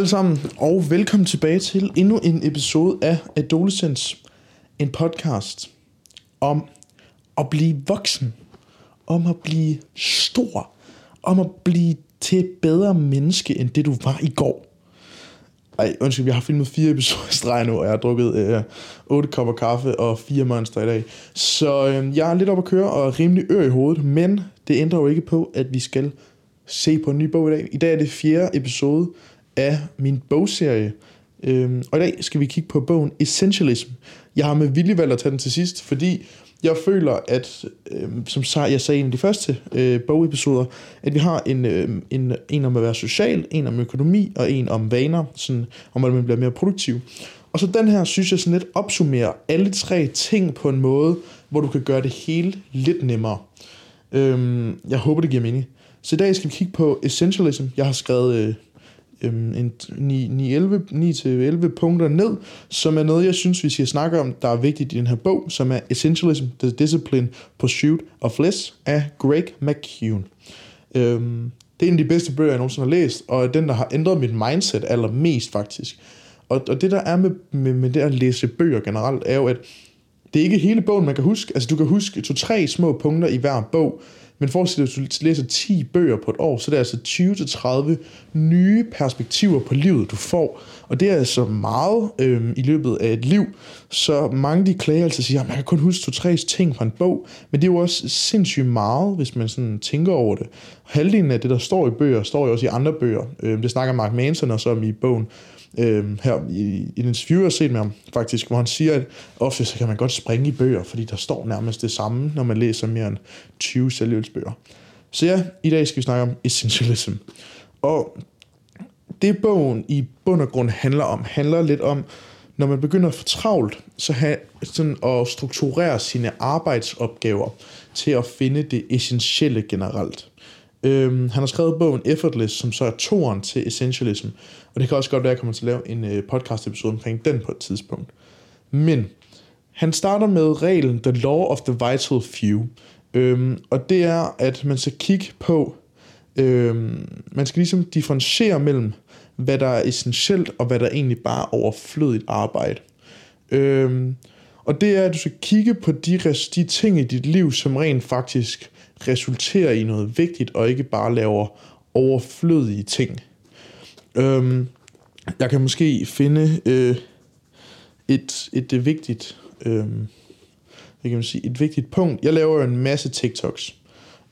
alle sammen, og velkommen tilbage til endnu en episode af Adolescence, en podcast om at blive voksen, om at blive stor, om at blive til et bedre menneske, end det du var i går. Ej, undskyld, jeg har filmet fire episoder i streg nu, og jeg har drukket øh, 8 kopper kaffe og fire monster i dag. Så øh, jeg er lidt op at køre og rimelig ør i hovedet, men det ændrer jo ikke på, at vi skal se på en ny bog i dag. I dag er det fjerde episode af min bogserie, øhm, og i dag skal vi kigge på bogen Essentialism. Jeg har med vilje valgt at tage den til sidst, fordi jeg føler, at øhm, som jeg sagde i en af de første øh, bogepisoder, at vi har en, øhm, en, en om at være social, en om økonomi og en om vaner, sådan, om at man bliver mere produktiv. Og så den her, synes jeg sådan lidt opsummerer alle tre ting på en måde, hvor du kan gøre det hele lidt nemmere. Øhm, jeg håber, det giver mening. Så i dag skal vi kigge på Essentialism. Jeg har skrevet øh, øhm, en 9-11 punkter ned, som er noget, jeg synes, vi skal snakke om, der er vigtigt i den her bog, som er Essentialism, The Discipline Pursuit of Less af Greg McKeown. Øhm, det er en af de bedste bøger, jeg nogensinde har læst, og den, der har ændret mit mindset allermest faktisk. Og, og det, der er med, med, med det at læse bøger generelt, er jo, at det er ikke hele bogen, man kan huske. Altså, du kan huske to-tre små punkter i hver bog, men forestil dig, at du læser 10 bøger på et år, så det er altså 20-30 nye perspektiver på livet, du får. Og det er altså meget øhm, i løbet af et liv. Så mange de klager altså siger, at man kan kun huske to-tre ting fra en bog. Men det er jo også sindssygt meget, hvis man sådan tænker over det. Halvdelen af det, der står i bøger, står jo også i andre bøger. Øhm, det snakker Mark Manson også om i bogen øh, her i, i en interview, jeg har set med ham faktisk, hvor han siger, at ofte så kan man godt springe i bøger, fordi der står nærmest det samme, når man læser mere end 20 selvhjælpsbøger. Så ja, i dag skal vi snakke om essentialism. Og det bogen i bund og grund handler om, handler lidt om, når man begynder at få travlt, så have, sådan at strukturere sine arbejdsopgaver til at finde det essentielle generelt. Øhm, han har skrevet bogen Effortless, som så er toren til Essentialism. Og det kan også godt være, at jeg kommer til at lave en øh, podcast episode omkring den på et tidspunkt. Men han starter med reglen The Law of the Vital Few. Øhm, og det er, at man skal kigge på, øhm, man skal ligesom differentiere mellem, hvad der er essentielt, og hvad der egentlig bare er overflødigt arbejde. Øhm, og det er, at du skal kigge på de, de ting i dit liv, som rent faktisk resulterer i noget vigtigt, og ikke bare laver overflødige ting. Øhm, jeg kan måske finde øh, et, et, et vigtigt øh, hvad kan man sige, et vigtigt punkt. Jeg laver jo en masse TikToks.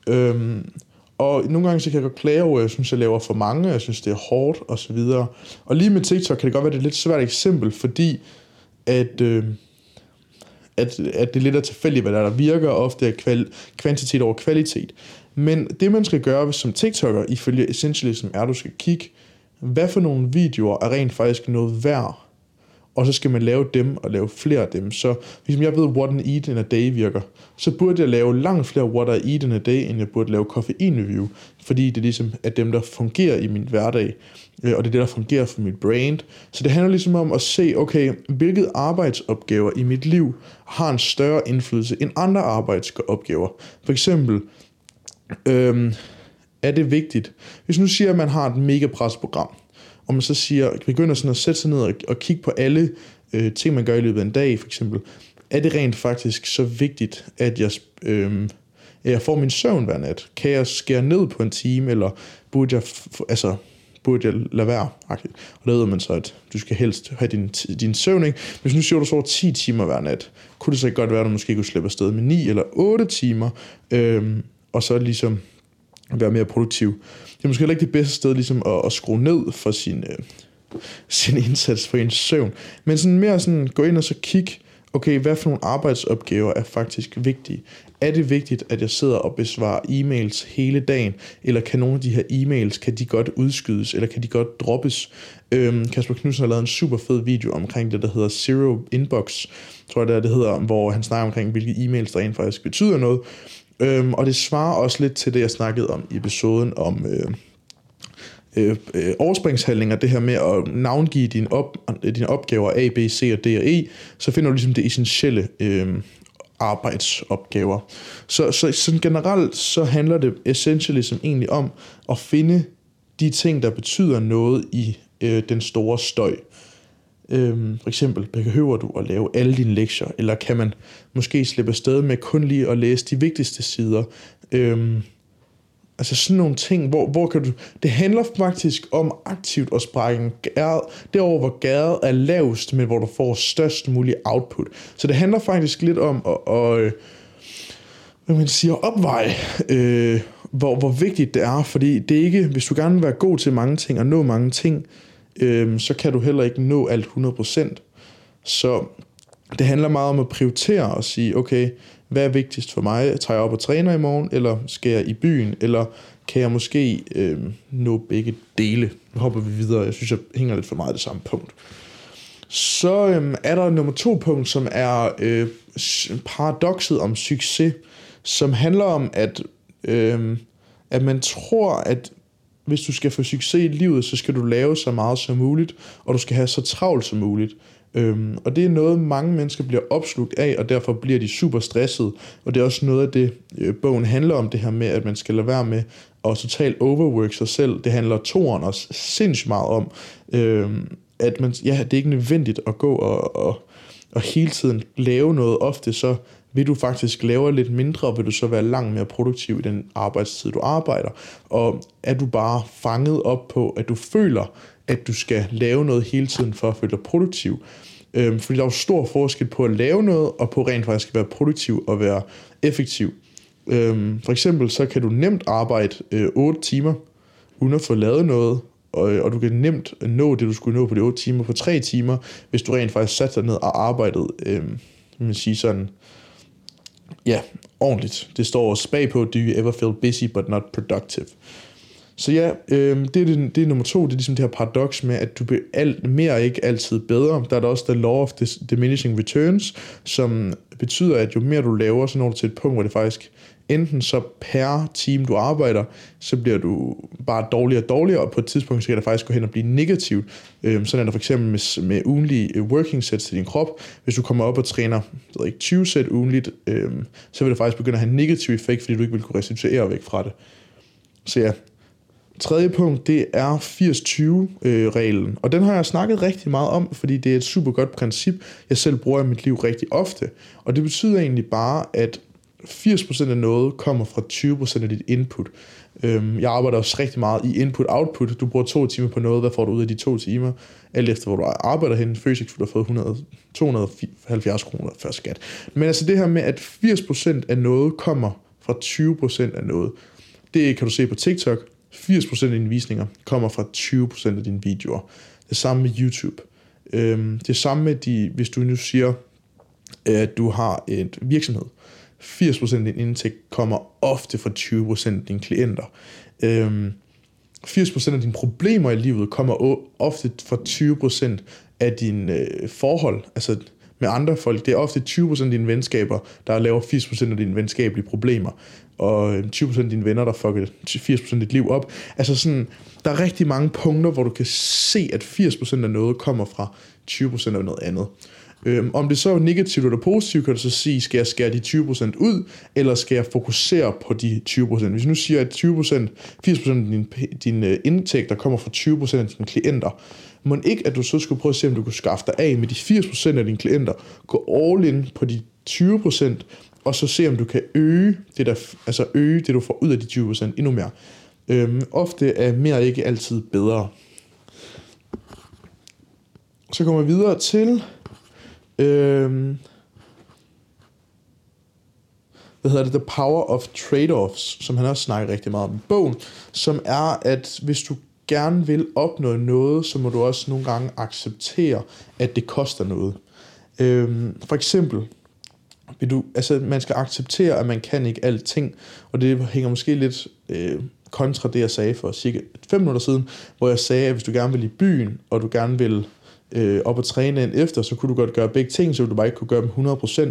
Øhm, og nogle gange så kan jeg godt klage over, at jeg synes, jeg laver for mange, jeg synes, det er hårdt og så videre. Og lige med TikTok kan det godt være, det er et lidt svært eksempel, fordi at, øh, at, at det er lidt er tilfældigt, hvad der, der virker, ofte er kval- kvantitet over kvalitet. Men det, man skal gøre som TikToker, ifølge Essentialism, er, at du skal kigge, hvad for nogle videoer er rent faktisk noget værd, og så skal man lave dem og lave flere af dem. Så hvis jeg ved, what an eat in a day virker, så burde jeg lave langt flere what I eat in a day, end jeg burde lave koffein-review, fordi det ligesom er dem, der fungerer i min hverdag, øh, og det er det, der fungerer for mit brand. Så det handler ligesom om at se, okay, hvilke arbejdsopgaver i mit liv har en større indflydelse end andre arbejdsopgaver. For eksempel, øhm, er det vigtigt, hvis nu siger, at man har et mega presprogram, og man så siger, begynder sådan at sætte sig ned og, og kigge på alle øh, ting, man gør i løbet af en dag, for eksempel, er det rent faktisk så vigtigt, at jeg, øh, at jeg får min søvn hver nat? Kan jeg skære ned på en time, eller burde jeg, altså, burde jeg lade være? Og der ved man så, at du skal helst have din, din søvn, ikke? Hvis nu siger du så 10 timer hver nat, kunne det så godt være, at du måske kunne slippe afsted med 9 eller 8 timer, øh, og så ligesom være mere produktiv. Det er måske heller ikke det bedste sted ligesom at, at skrue ned for sin, øh, sin indsats for ens søvn, men sådan mere sådan gå ind og så kigge, okay, hvad for nogle arbejdsopgaver er faktisk vigtige? Er det vigtigt, at jeg sidder og besvarer e-mails hele dagen, eller kan nogle af de her e-mails, kan de godt udskydes, eller kan de godt droppes? Øhm, Kasper Knudsen har lavet en super fed video omkring det, der hedder Zero Inbox, tror jeg det, er, det hedder, hvor han snakker omkring, hvilke e-mails der rent faktisk betyder noget. Øhm, og det svarer også lidt til det, jeg snakkede om i episoden om øh, øh, øh, overspringshandlinger, det her med at navngive dine, op, dine opgaver A, B, C og D og E, så finder du ligesom det essentielle øh, arbejdsopgaver. Så, så sådan generelt så handler det essentialism egentlig om at finde de ting, der betyder noget i øh, den store støj. Øhm, for eksempel, behøver du at lave alle dine lektier, eller kan man måske slippe afsted med kun lige at læse de vigtigste sider? Øhm, altså sådan nogle ting, hvor, hvor kan du... Det handler faktisk om aktivt at sprække gæret, derover hvor gæret er lavest, men hvor du får størst mulig output. Så det handler faktisk lidt om at, at øh, hvad man siger, opveje, øh, hvor, hvor vigtigt det er, fordi det er ikke, hvis du gerne vil være god til mange ting og nå mange ting, øh, Øhm, så kan du heller ikke nå alt 100%. Så det handler meget om at prioritere og sige, okay, hvad er vigtigst for mig? Tager jeg op og træner i morgen, eller skal jeg i byen, eller kan jeg måske øh, nå begge dele? Nu hopper vi videre, jeg synes, jeg hænger lidt for meget det samme punkt. Så øh, er der nummer to punkt, som er øh, paradokset om succes, som handler om, at, øh, at man tror, at hvis du skal få succes i livet, så skal du lave så meget som muligt, og du skal have så travlt som muligt. Øhm, og det er noget, mange mennesker bliver opslugt af, og derfor bliver de super stressede. Og det er også noget af det, øh, bogen handler om, det her med, at man skal lade være med at totalt overwork sig selv. Det handler toren også sindssygt meget om, øhm, at man, ja, det er ikke nødvendigt at gå og, og, og hele tiden lave noget. Ofte så vil du faktisk lave lidt mindre, vil du så være langt mere produktiv i den arbejdstid, du arbejder. Og er du bare fanget op på, at du føler, at du skal lave noget hele tiden for at føle dig produktiv. Øhm, fordi der er jo stor forskel på at lave noget, og på rent faktisk at være produktiv og være effektiv. Øhm, for eksempel så kan du nemt arbejde øh, 8 timer, uden at få lavet noget, og, øh, og du kan nemt nå det, du skulle nå på de 8 timer på 3 timer, hvis du rent faktisk satte dig ned og arbejdede, øh, man sige sådan, ja, ordentligt. Det står også bagpå, do you ever feel busy but not productive? Så ja, øh, det, er det, det er nummer to, det er ligesom det her paradoks med, at du bliver alt, mere ikke altid bedre. Der er der også the law of diminishing returns, som betyder, at jo mere du laver, så når du til et punkt, hvor det faktisk enten så per team, du arbejder, så bliver du bare dårligere og dårligere, og på et tidspunkt så kan det faktisk gå hen og blive negativt. Øhm, sådan er der for eksempel med, med ugenlige øh, working sets til din krop. Hvis du kommer op og træner ved ikke, 20 sæt ugenligt, øhm, så vil det faktisk begynde at have en negativ effekt, fordi du ikke vil kunne restituere væk fra det. Så ja, Tredje punkt, det er 80-20-reglen, øh, og den har jeg snakket rigtig meget om, fordi det er et super godt princip, jeg selv bruger i mit liv rigtig ofte. Og det betyder egentlig bare, at 80% af noget kommer fra 20% af dit input. Øhm, jeg arbejder også rigtig meget i input-output. Du bruger to timer på noget, hvad får du ud af de to timer? Alt efter hvor du arbejder hen. Physics, du har fået 100, 270 kroner før skat. Men altså det her med, at 80% af noget kommer fra 20% af noget. Det kan du se på TikTok. 80% af dine visninger kommer fra 20% af dine videoer. Det samme med YouTube. Øhm, det samme med, de, hvis du nu siger, at du har et virksomhed. 80% af din indtægt kommer ofte fra 20% af dine klienter. Øhm, 80% af dine problemer i livet kommer ofte fra 20% af dine øh, forhold. Altså med andre folk. Det er ofte 20% af dine venskaber, der laver 80% af dine venskabelige problemer, og 20% af dine venner, der fucker 80% af dit liv op. Altså sådan, der er rigtig mange punkter, hvor du kan se, at 80% af noget kommer fra 20% af noget andet. Øhm, om det så er negativt eller positivt, kan du så sige, skal jeg skære de 20% ud, eller skal jeg fokusere på de 20%? Hvis nu siger, at 20%, 80% af din, din indtægter indtægt, der kommer fra 20% af dine klienter, må ikke, at du så skulle prøve at se, om du kunne skaffe dig af med de 80% af dine klienter, gå all in på de 20%, og så se, om du kan øge det, der, altså øge det du får ud af de 20% endnu mere. Øhm, ofte er mere ikke altid bedre. Så kommer vi videre til øhm, hvad hedder det, The Power of Trade-offs, som han også snakker rigtig meget om i bogen, som er, at hvis du gerne vil opnå noget, så må du også nogle gange acceptere, at det koster noget. Øhm, for eksempel, vil du, altså man skal acceptere, at man kan ikke alting, og det hænger måske lidt øh, kontra det, jeg sagde for cirka 5 minutter siden, hvor jeg sagde, at hvis du gerne vil i byen, og du gerne vil øh, op og træne ind efter, så kunne du godt gøre begge ting, så du bare ikke kunne gøre dem 100%.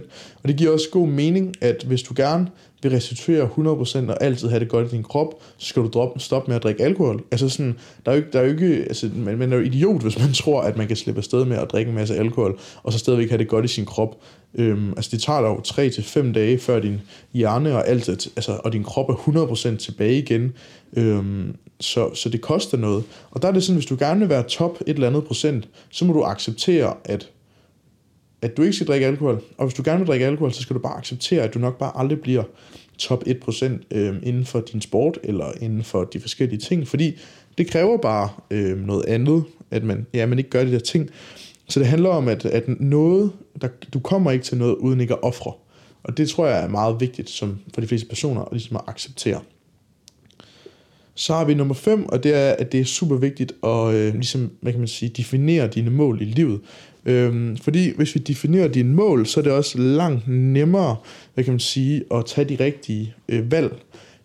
Og det giver også god mening, at hvis du gerne vil restituere 100% og altid have det godt i din krop, så skal du droppe, stoppe med at drikke alkohol. Altså sådan, der er jo ikke, der er jo ikke altså, man, man er jo idiot, hvis man tror, at man kan slippe afsted med at drikke en masse alkohol, og så stadigvæk have det godt i sin krop. Øhm, altså det tager dig jo 3 til dage, før din hjerne og alt, altså, og din krop er 100% tilbage igen. Øhm, så, så det koster noget. Og der er det sådan, hvis du gerne vil være top et eller andet procent, så må du acceptere, at at du ikke skal drikke alkohol. Og hvis du gerne vil drikke alkohol, så skal du bare acceptere, at du nok bare aldrig bliver top 1% øh, inden for din sport, eller inden for de forskellige ting, fordi det kræver bare øh, noget andet, at man, ja, man ikke gør de der ting. Så det handler om, at, at noget, der, du kommer ikke til noget, uden ikke at ofre. Og det tror jeg er meget vigtigt som for de fleste personer, at, ligesom at acceptere. Så har vi nummer 5, og det er, at det er super vigtigt at øh, ligesom, hvad kan man sige, definere dine mål i livet. Øhm, fordi hvis vi definerer dine mål, så er det også langt nemmere, hvad kan man sige, at tage de rigtige øh, valg.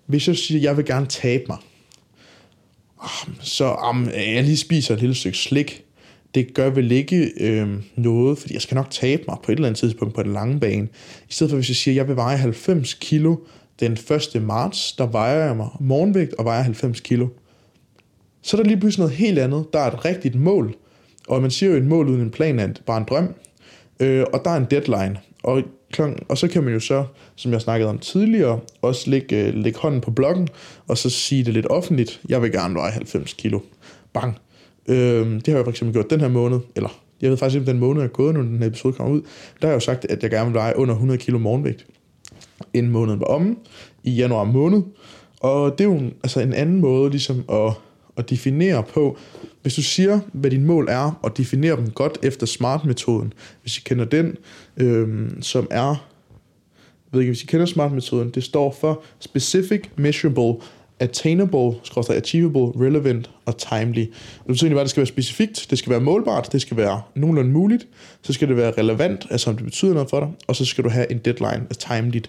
Hvis jeg siger, at jeg vil gerne tabe mig, ah, så om jeg lige spiser et lille stykke slik, det gør vel ikke øh, noget, fordi jeg skal nok tabe mig på et eller andet tidspunkt på den lange bane. I stedet for hvis jeg siger, at jeg vil veje 90 kilo den 1. marts, der vejer jeg mig morgenvægt og vejer 90 kilo. Så er der lige pludselig noget helt andet. Der er et rigtigt mål. Og man siger jo, at et mål uden en plan er bare en drøm. Øh, og der er en deadline. Og, og så kan man jo så, som jeg snakkede om tidligere, også lægge, øh, lægge hånden på blokken, og så sige det lidt offentligt. Jeg vil gerne veje 90 kilo. Bang. Øh, det har jeg for eksempel gjort den her måned, eller jeg ved faktisk ikke, om den måned er gået, når den her episode kommer ud. Der har jeg jo sagt, at jeg gerne vil veje under 100 kilo morgenvægt. Inden måneden var omme, i januar måned. Og det er jo altså en anden måde ligesom at, at definere på, hvis du siger, hvad din mål er, og definerer dem godt efter SMART-metoden, hvis I kender den, øh, som er, jeg ved ikke, hvis I kender SMART-metoden, det står for Specific, Measurable, Attainable, achievable, relevant og timely. Og det betyder egentlig bare, at det skal være specifikt, det skal være målbart, det skal være nogenlunde muligt, så skal det være relevant, altså om det betyder noget for dig, og så skal du have en deadline, altså timely.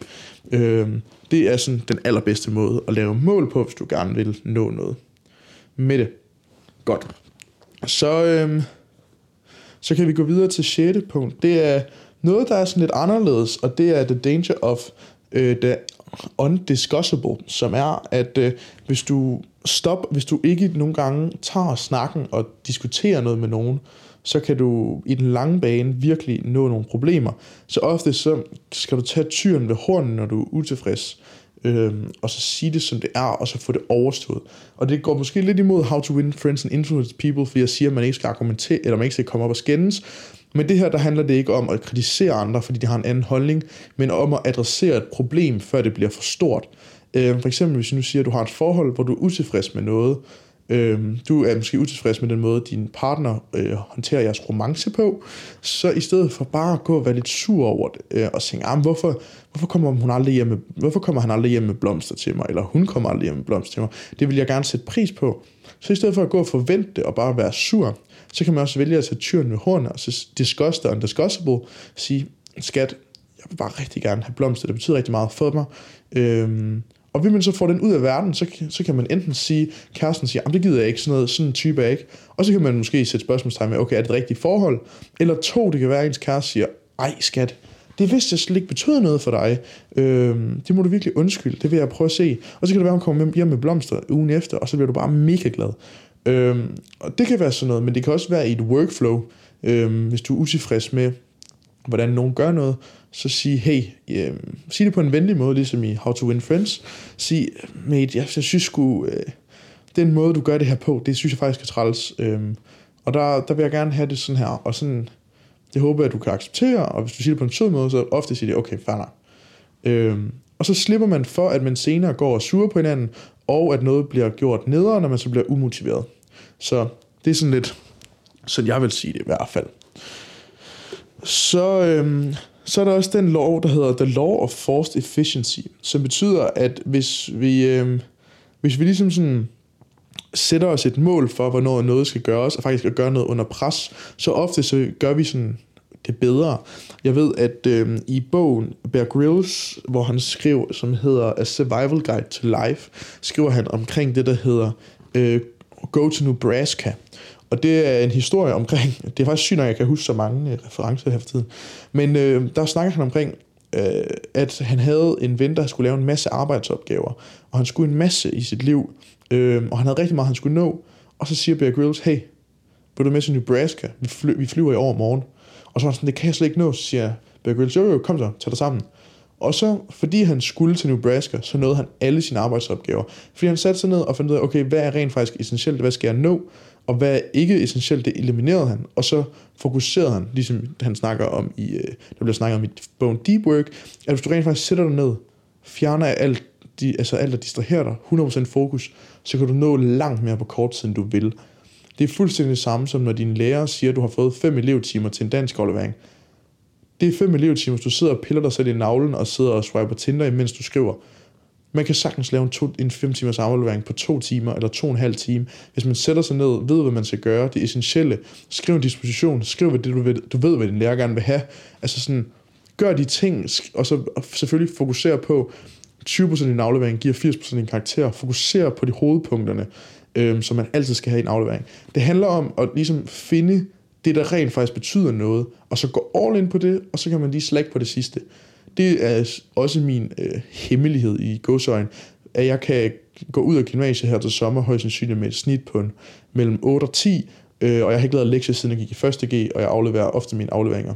Øh, det er sådan den allerbedste måde at lave mål på, hvis du gerne vil nå noget med det. Godt. Så, øhm, så kan vi gå videre til 6. punkt. Det er noget, der er sådan lidt anderledes, og det er the danger of øh, the undiscussable, som er, at øh, hvis du stop, hvis du ikke nogle gange tager snakken og diskuterer noget med nogen, så kan du i den lange bane virkelig nå nogle problemer. Så ofte så skal du tage tyren ved hornen, når du er utilfreds øhm, og så sige det som det er, og så få det overstået. Og det går måske lidt imod How to Win Friends and Influence People, fordi jeg siger, at man ikke skal argumentere, eller man ikke skal komme op og skændes, men det her, der handler det ikke om at kritisere andre, fordi de har en anden holdning, men om at adressere et problem, før det bliver for stort. Øh, for eksempel, hvis du nu siger, at du har et forhold, hvor du er utilfreds med noget, øh, du er måske utilfreds med den måde, din partner øh, håndterer jeres romance på, så i stedet for bare at gå og være lidt sur over det, øh, og tænke, ah, hvorfor, hvorfor, kommer hun aldrig hjem med, hvorfor kommer han aldrig hjem med blomster til mig, eller hun kommer aldrig hjem med blomster til mig, det vil jeg gerne sætte pris på. Så i stedet for at gå og forvente det, og bare være sur, så kan man også vælge at tage tyren ved hornet, og så discuss the undiscussable, sige, skat, jeg vil bare rigtig gerne have blomster, det betyder rigtig meget for mig, øhm, og hvis man så får den ud af verden, så, så kan man enten sige, kæresten siger, det gider jeg ikke, sådan, noget, sådan en type er ikke. Og så kan man måske sætte spørgsmålstegn med, okay, er det et rigtigt forhold? Eller to, det kan være, at ens kæreste siger, ej skat, det vidste jeg slet ikke betyder noget for dig. Øhm, det må du virkelig undskylde, det vil jeg prøve at se. Og så kan det være, at hun kommer hjem med blomster ugen efter, og så bliver du bare mega glad. Øhm, og det kan være sådan noget, men det kan også være i et workflow, øhm, hvis du er utilfreds med, hvordan nogen gør noget, så sige, hey, øh, sig det på en venlig måde, ligesom i How to Win Friends. Sig, mate, jeg, jeg synes sgu, øh, den måde, du gør det her på, det synes jeg faktisk er træls. Øh, og der, der vil jeg gerne have det sådan her, og sådan, det håber jeg, at du kan acceptere, og hvis du siger det på en sød måde, så ofte siger det, okay, fair nok. Øh, og så slipper man for, at man senere går og suger på hinanden, og at noget bliver gjort nedere, når man så bliver umotiveret. Så det er sådan lidt, sådan jeg vil sige det i hvert fald. Så, øhm, så er der også den lov, der hedder The Law of Forced Efficiency, som betyder, at hvis vi, øh, hvis vi ligesom sådan sætter os et mål for, hvornår noget skal gøres, og faktisk at gøre noget under pres, så ofte så gør vi sådan det bedre. Jeg ved, at øh, i bogen Bear Grylls, hvor han skriver, som hedder A Survival Guide to Life, skriver han omkring det, der hedder øh, Go to Nebraska. Og det er en historie omkring, det er faktisk sygt, at jeg kan huske så mange øh, referencer her for tiden, men øh, der snakker han omkring, øh, at han havde en ven, der skulle lave en masse arbejdsopgaver, og han skulle en masse i sit liv, øh, og han havde rigtig meget, han skulle nå, og så siger Bear Grylls, hey, vil du med til Nebraska? Vi, fly, vi flyver i år morgen. Og så var han sådan, det kan jeg slet ikke nå, så siger Bear Grylls, jo jo, kom så, tag dig sammen. Og så, fordi han skulle til Nebraska, så nåede han alle sine arbejdsopgaver. Fordi han satte sig ned og fandt ud af, okay, hvad er rent faktisk essentielt, hvad skal jeg nå? Og hvad er ikke essentielt, det eliminerede han. Og så fokuserede han, ligesom han snakker om i, øh, der bliver snakket om i bogen Deep Work, at hvis du rent faktisk sætter dig ned, fjerner alt, de, altså alt, der distraherer dig, 100% fokus, så kan du nå langt mere på kort tid, end du vil. Det er fuldstændig det samme som når din lærer siger, at du har fået 5 elevtimer til en dansk aflevering. Det er 5 elevtimer, hvis du sidder og piller dig selv i navlen og sidder og swiper Tinder, imens du skriver. Man kan sagtens lave en, to, en 5 timers aflevering på to timer eller to og en halv time. Hvis man sætter sig ned, ved hvad man skal gøre, det essentielle, skriv en disposition, skriv hvad det du ved, du ved, hvad din lærer gerne vil have. Altså sådan, gør de ting, og så selvfølgelig fokusere på, 20% i en aflevering giver 80% i en karakter. Fokusere på de hovedpunkterne, øhm, som man altid skal have i en aflevering. Det handler om at ligesom finde det, der rent faktisk betyder noget, og så gå all in på det, og så kan man lige slække på det sidste. Det er også min øh, hemmelighed i godsøjen, at jeg kan gå ud af gymnasiet her til sommer, højst sandsynligt med et snit på en, mellem 8 og 10, øh, og jeg har ikke lavet lektier siden jeg gik i 1. G, og jeg afleverer ofte mine afleveringer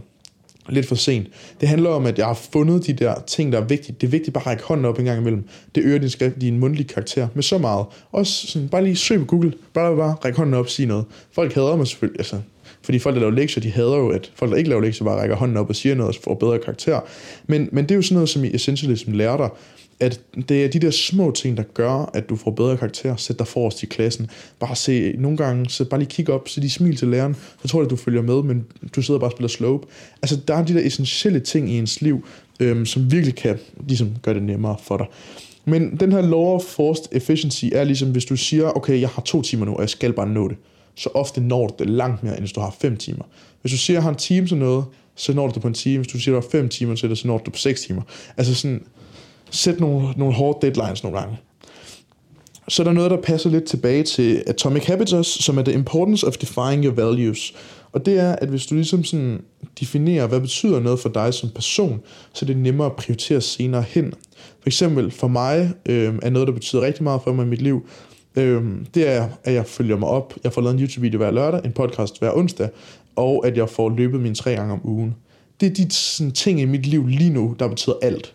lidt for sent. Det handler om, at jeg har fundet de der ting, der er vigtige. Det er vigtigt bare at række hånden op en gang imellem. Det øger din, skrift, din mundtlige karakter med så meget. Også sådan, bare lige søg på Google. Bare, bare række hånden op og sige noget. Folk hader mig selvfølgelig. Altså, fordi folk, der laver lektier, de hader jo, at folk, der ikke laver lektier, bare rækker hånden op og siger noget og får bedre karakter. Men, men det er jo sådan noget, som i Essentialism lærer dig, at det er de der små ting, der gør, at du får bedre karakter. Sæt dig forrest i klassen. Bare se, nogle gange, så bare lige kigge op, så de smil til læreren, så tror jeg, at du følger med, men du sidder bare og spiller slope. Altså, der er de der essentielle ting i ens liv, øhm, som virkelig kan ligesom, gøre det nemmere for dig. Men den her law of forced efficiency er ligesom, hvis du siger, okay, jeg har to timer nu, og jeg skal bare nå det så ofte når du det langt mere, end hvis du har 5 timer. Hvis du siger, at jeg har en time til noget, så når du det på en time. Hvis du siger, at du har 5 timer til det, så når du det på 6 timer. Altså sådan, sæt nogle, nogle hårde deadlines nogle gange. Så er der noget, der passer lidt tilbage til Atomic Habits, som er the importance of defining your values. Og det er, at hvis du ligesom sådan definerer, hvad betyder noget for dig som person, så er det nemmere at prioritere senere hen. For eksempel for mig øh, er noget, der betyder rigtig meget for mig i mit liv, Øhm, det er, at jeg følger mig op. Jeg får lavet en YouTube-video hver lørdag, en podcast hver onsdag, og at jeg får løbet mine tre gange om ugen. Det er de sådan, ting i mit liv lige nu, der betyder alt.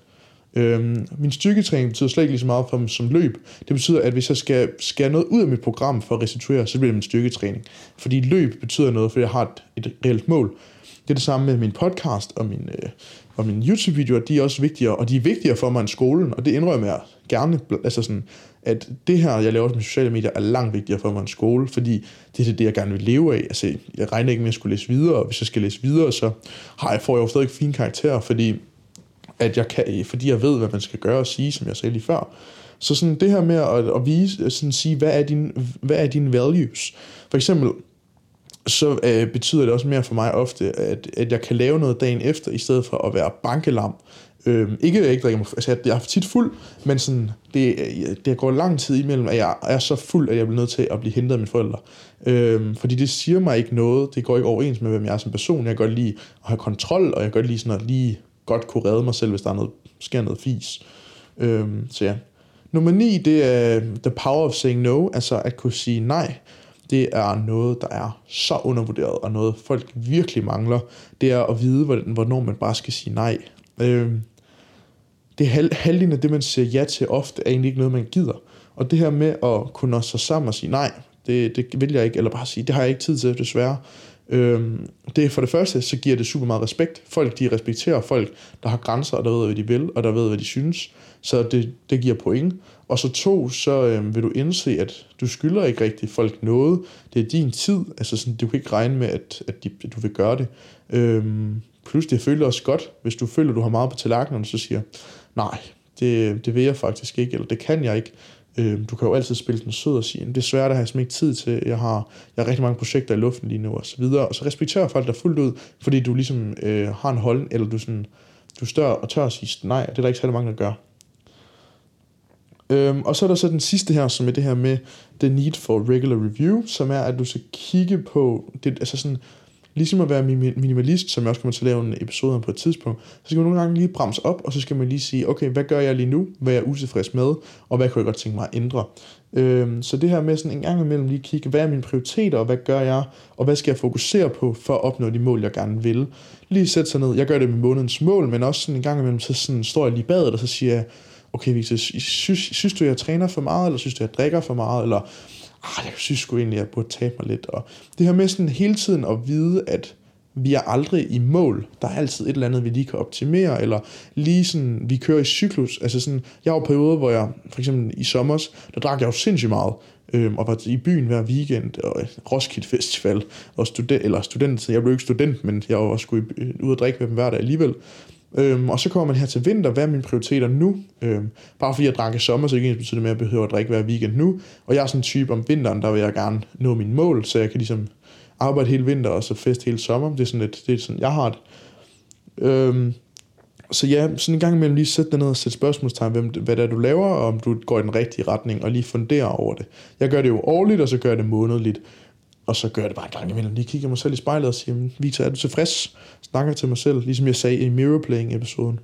Øhm, min styrketræning betyder slet ikke lige så meget for mig som løb. Det betyder, at hvis jeg skal skære noget ud af mit program for at restituere, så bliver det min styrketræning. Fordi løb betyder noget, fordi jeg har et, et reelt mål. Det er det samme med min podcast og min, øh, og mine YouTube-videoer, de er også vigtigere, og de er vigtigere for mig end skolen, og det indrømmer jeg gerne. Altså sådan, at det her, jeg laver med sociale medier, er langt vigtigere for mig end skole, fordi det er det, jeg gerne vil leve af. Altså, jeg regner ikke med at skulle læse videre, og hvis jeg skal læse videre, så har jeg, får jeg jo stadig fine karakterer, fordi, at jeg kan, fordi jeg ved, hvad man skal gøre og sige, som jeg sagde lige før. Så sådan det her med at, at vise, sådan sige, hvad er, din, hvad er dine values? For eksempel, så øh, betyder det også mere for mig ofte, at, at jeg kan lave noget dagen efter, i stedet for at være bankelam. Øhm, ikke at jeg ikke drikker altså jeg er tit fuld, men sådan, det, det går lang tid imellem, at jeg er så fuld, at jeg bliver nødt til at blive hentet af mine forældre. Øhm, fordi det siger mig ikke noget, det går ikke overens med, hvem jeg er som person. Jeg kan godt lide at have kontrol, og jeg kan godt lide sådan at lige godt kunne redde mig selv, hvis der er noget, sker noget fis. Øhm, så ja. Nummer 9, det er øh, the power of saying no, altså at kunne sige nej det er noget, der er så undervurderet, og noget folk virkelig mangler, det er at vide, hvornår man bare skal sige nej. Øh, det hal- halvdelen af det, man siger ja til ofte, er egentlig ikke noget, man gider. Og det her med at kunne nå sig sammen og sige nej, det, det vil jeg ikke, eller bare sige, det har jeg ikke tid til, desværre. Øhm, det for det første, så giver det super meget respekt. Folk, de respekterer folk, der har grænser, og der ved, hvad de vil, og der ved, hvad de synes. Så det, det giver point. Og så to, så øhm, vil du indse, at du skylder ikke rigtig folk noget. Det er din tid. Altså sådan, du kan ikke regne med, at, at, de, at du vil gøre det. Øhm, plus det føler også godt, hvis du føler, at du har meget på tallerkenen, så siger, nej, det, det vil jeg faktisk ikke, eller det kan jeg ikke. Øh, du kan jo altid spille den sød og sige, desværre der har jeg simpelthen ikke tid til, jeg har, jeg har rigtig mange projekter i luften lige nu, og så videre. Og så respekterer folk dig fuldt ud, fordi du ligesom øh, har en hold, eller du, sådan, du stør og tør at sige nej, det er der ikke særlig mange, der gør. Øhm, og så er der så den sidste her, som er det her med the need for regular review, som er, at du skal kigge på, det, altså sådan, Ligesom at være minimalist, som jeg også kommer til at lave en episode om på et tidspunkt, så skal man nogle gange lige bremse op, og så skal man lige sige, okay, hvad gør jeg lige nu? Hvad er jeg utilfreds med? Og hvad kunne jeg godt tænke mig at ændre? Øhm, så det her med sådan en gang imellem lige kigge, hvad er mine prioriteter, og hvad gør jeg, og hvad skal jeg fokusere på for at opnå de mål, jeg gerne vil. Lige sætte sig ned. Jeg gør det med månedens mål, men også sådan en gang imellem, så sådan står jeg lige badet, og så siger jeg, okay Victor, synes, synes du, jeg træner for meget, eller synes du, jeg drikker for meget, eller ah, jeg synes sgu egentlig, jeg burde tabe mig lidt. Og det her med sådan hele tiden at vide, at vi er aldrig i mål. Der er altid et eller andet, vi lige kan optimere, eller lige sådan, vi kører i cyklus. Altså sådan, jeg har jo perioder, hvor jeg, for eksempel i sommer, der drak jeg jo sindssygt meget, øh, og var i byen hver weekend, og Roskilde Festival, og studen, eller student, jeg blev ikke student, men jeg var også øh, ud og drikke med dem hver dag alligevel. Øhm, og så kommer man her til vinter, hvad er mine prioriteter nu? Øhm, bare fordi jeg drak i sommer, så det ikke betyder med, at jeg behøver at drikke hver weekend nu. Og jeg er sådan en type om vinteren, der vil jeg gerne nå mine mål, så jeg kan ligesom arbejde hele vinter og så fest hele sommer. Det er sådan lidt, det er sådan, jeg har det. Øhm, så ja, sådan en gang imellem lige sætte dig ned og sætte spørgsmålstegn, hvem, hvad det er, du laver, og om du går i den rigtige retning, og lige fundere over det. Jeg gør det jo årligt, og så gør jeg det månedligt. Og så gør jeg det bare en gang imellem. Lige kigger mig selv i spejlet og siger, Victor, er du tilfreds? Snakker til mig selv, ligesom jeg sagde i Mirror Playing episoden.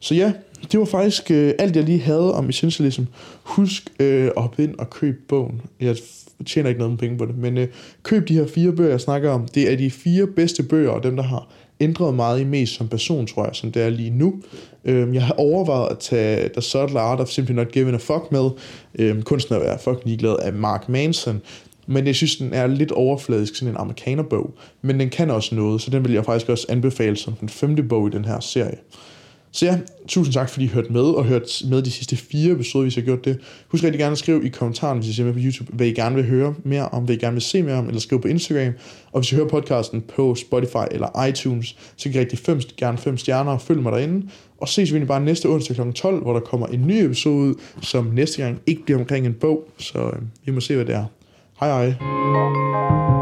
Så ja, det var faktisk øh, alt, jeg lige havde om essentialism. Husk øh, at hoppe ind og købe bogen. Jeg tjener ikke noget med penge på det, men øh, køb de her fire bøger, jeg snakker om. Det er de fire bedste bøger, og dem, der har ændret meget i mest som person, tror jeg, som det er lige nu. Øhm, jeg har overvejet at tage The Subtle Art of Simply Not Giving a Fuck med. Øhm, kunsten at være fucking ligeglad af Mark Manson. Men jeg synes, den er lidt overfladisk, sådan en amerikanerbog. Men den kan også noget, så den vil jeg faktisk også anbefale som den femte bog i den her serie. Så ja, tusind tak, fordi I hørte med, og hørt med de sidste fire episoder, hvis I har gjort det. Husk rigtig gerne at skrive i kommentaren, hvis I ser med på YouTube, hvad I gerne vil høre mere om, hvad I gerne vil se mere om, eller skrive på Instagram. Og hvis I hører podcasten på Spotify eller iTunes, så kan I rigtig fem, gerne fem stjerner og følg mig derinde. Og ses vi bare næste onsdag kl. 12, hvor der kommer en ny episode ud, som næste gang ikke bliver omkring en bog. Så øh, vi må se, hvad det er. Hej hej.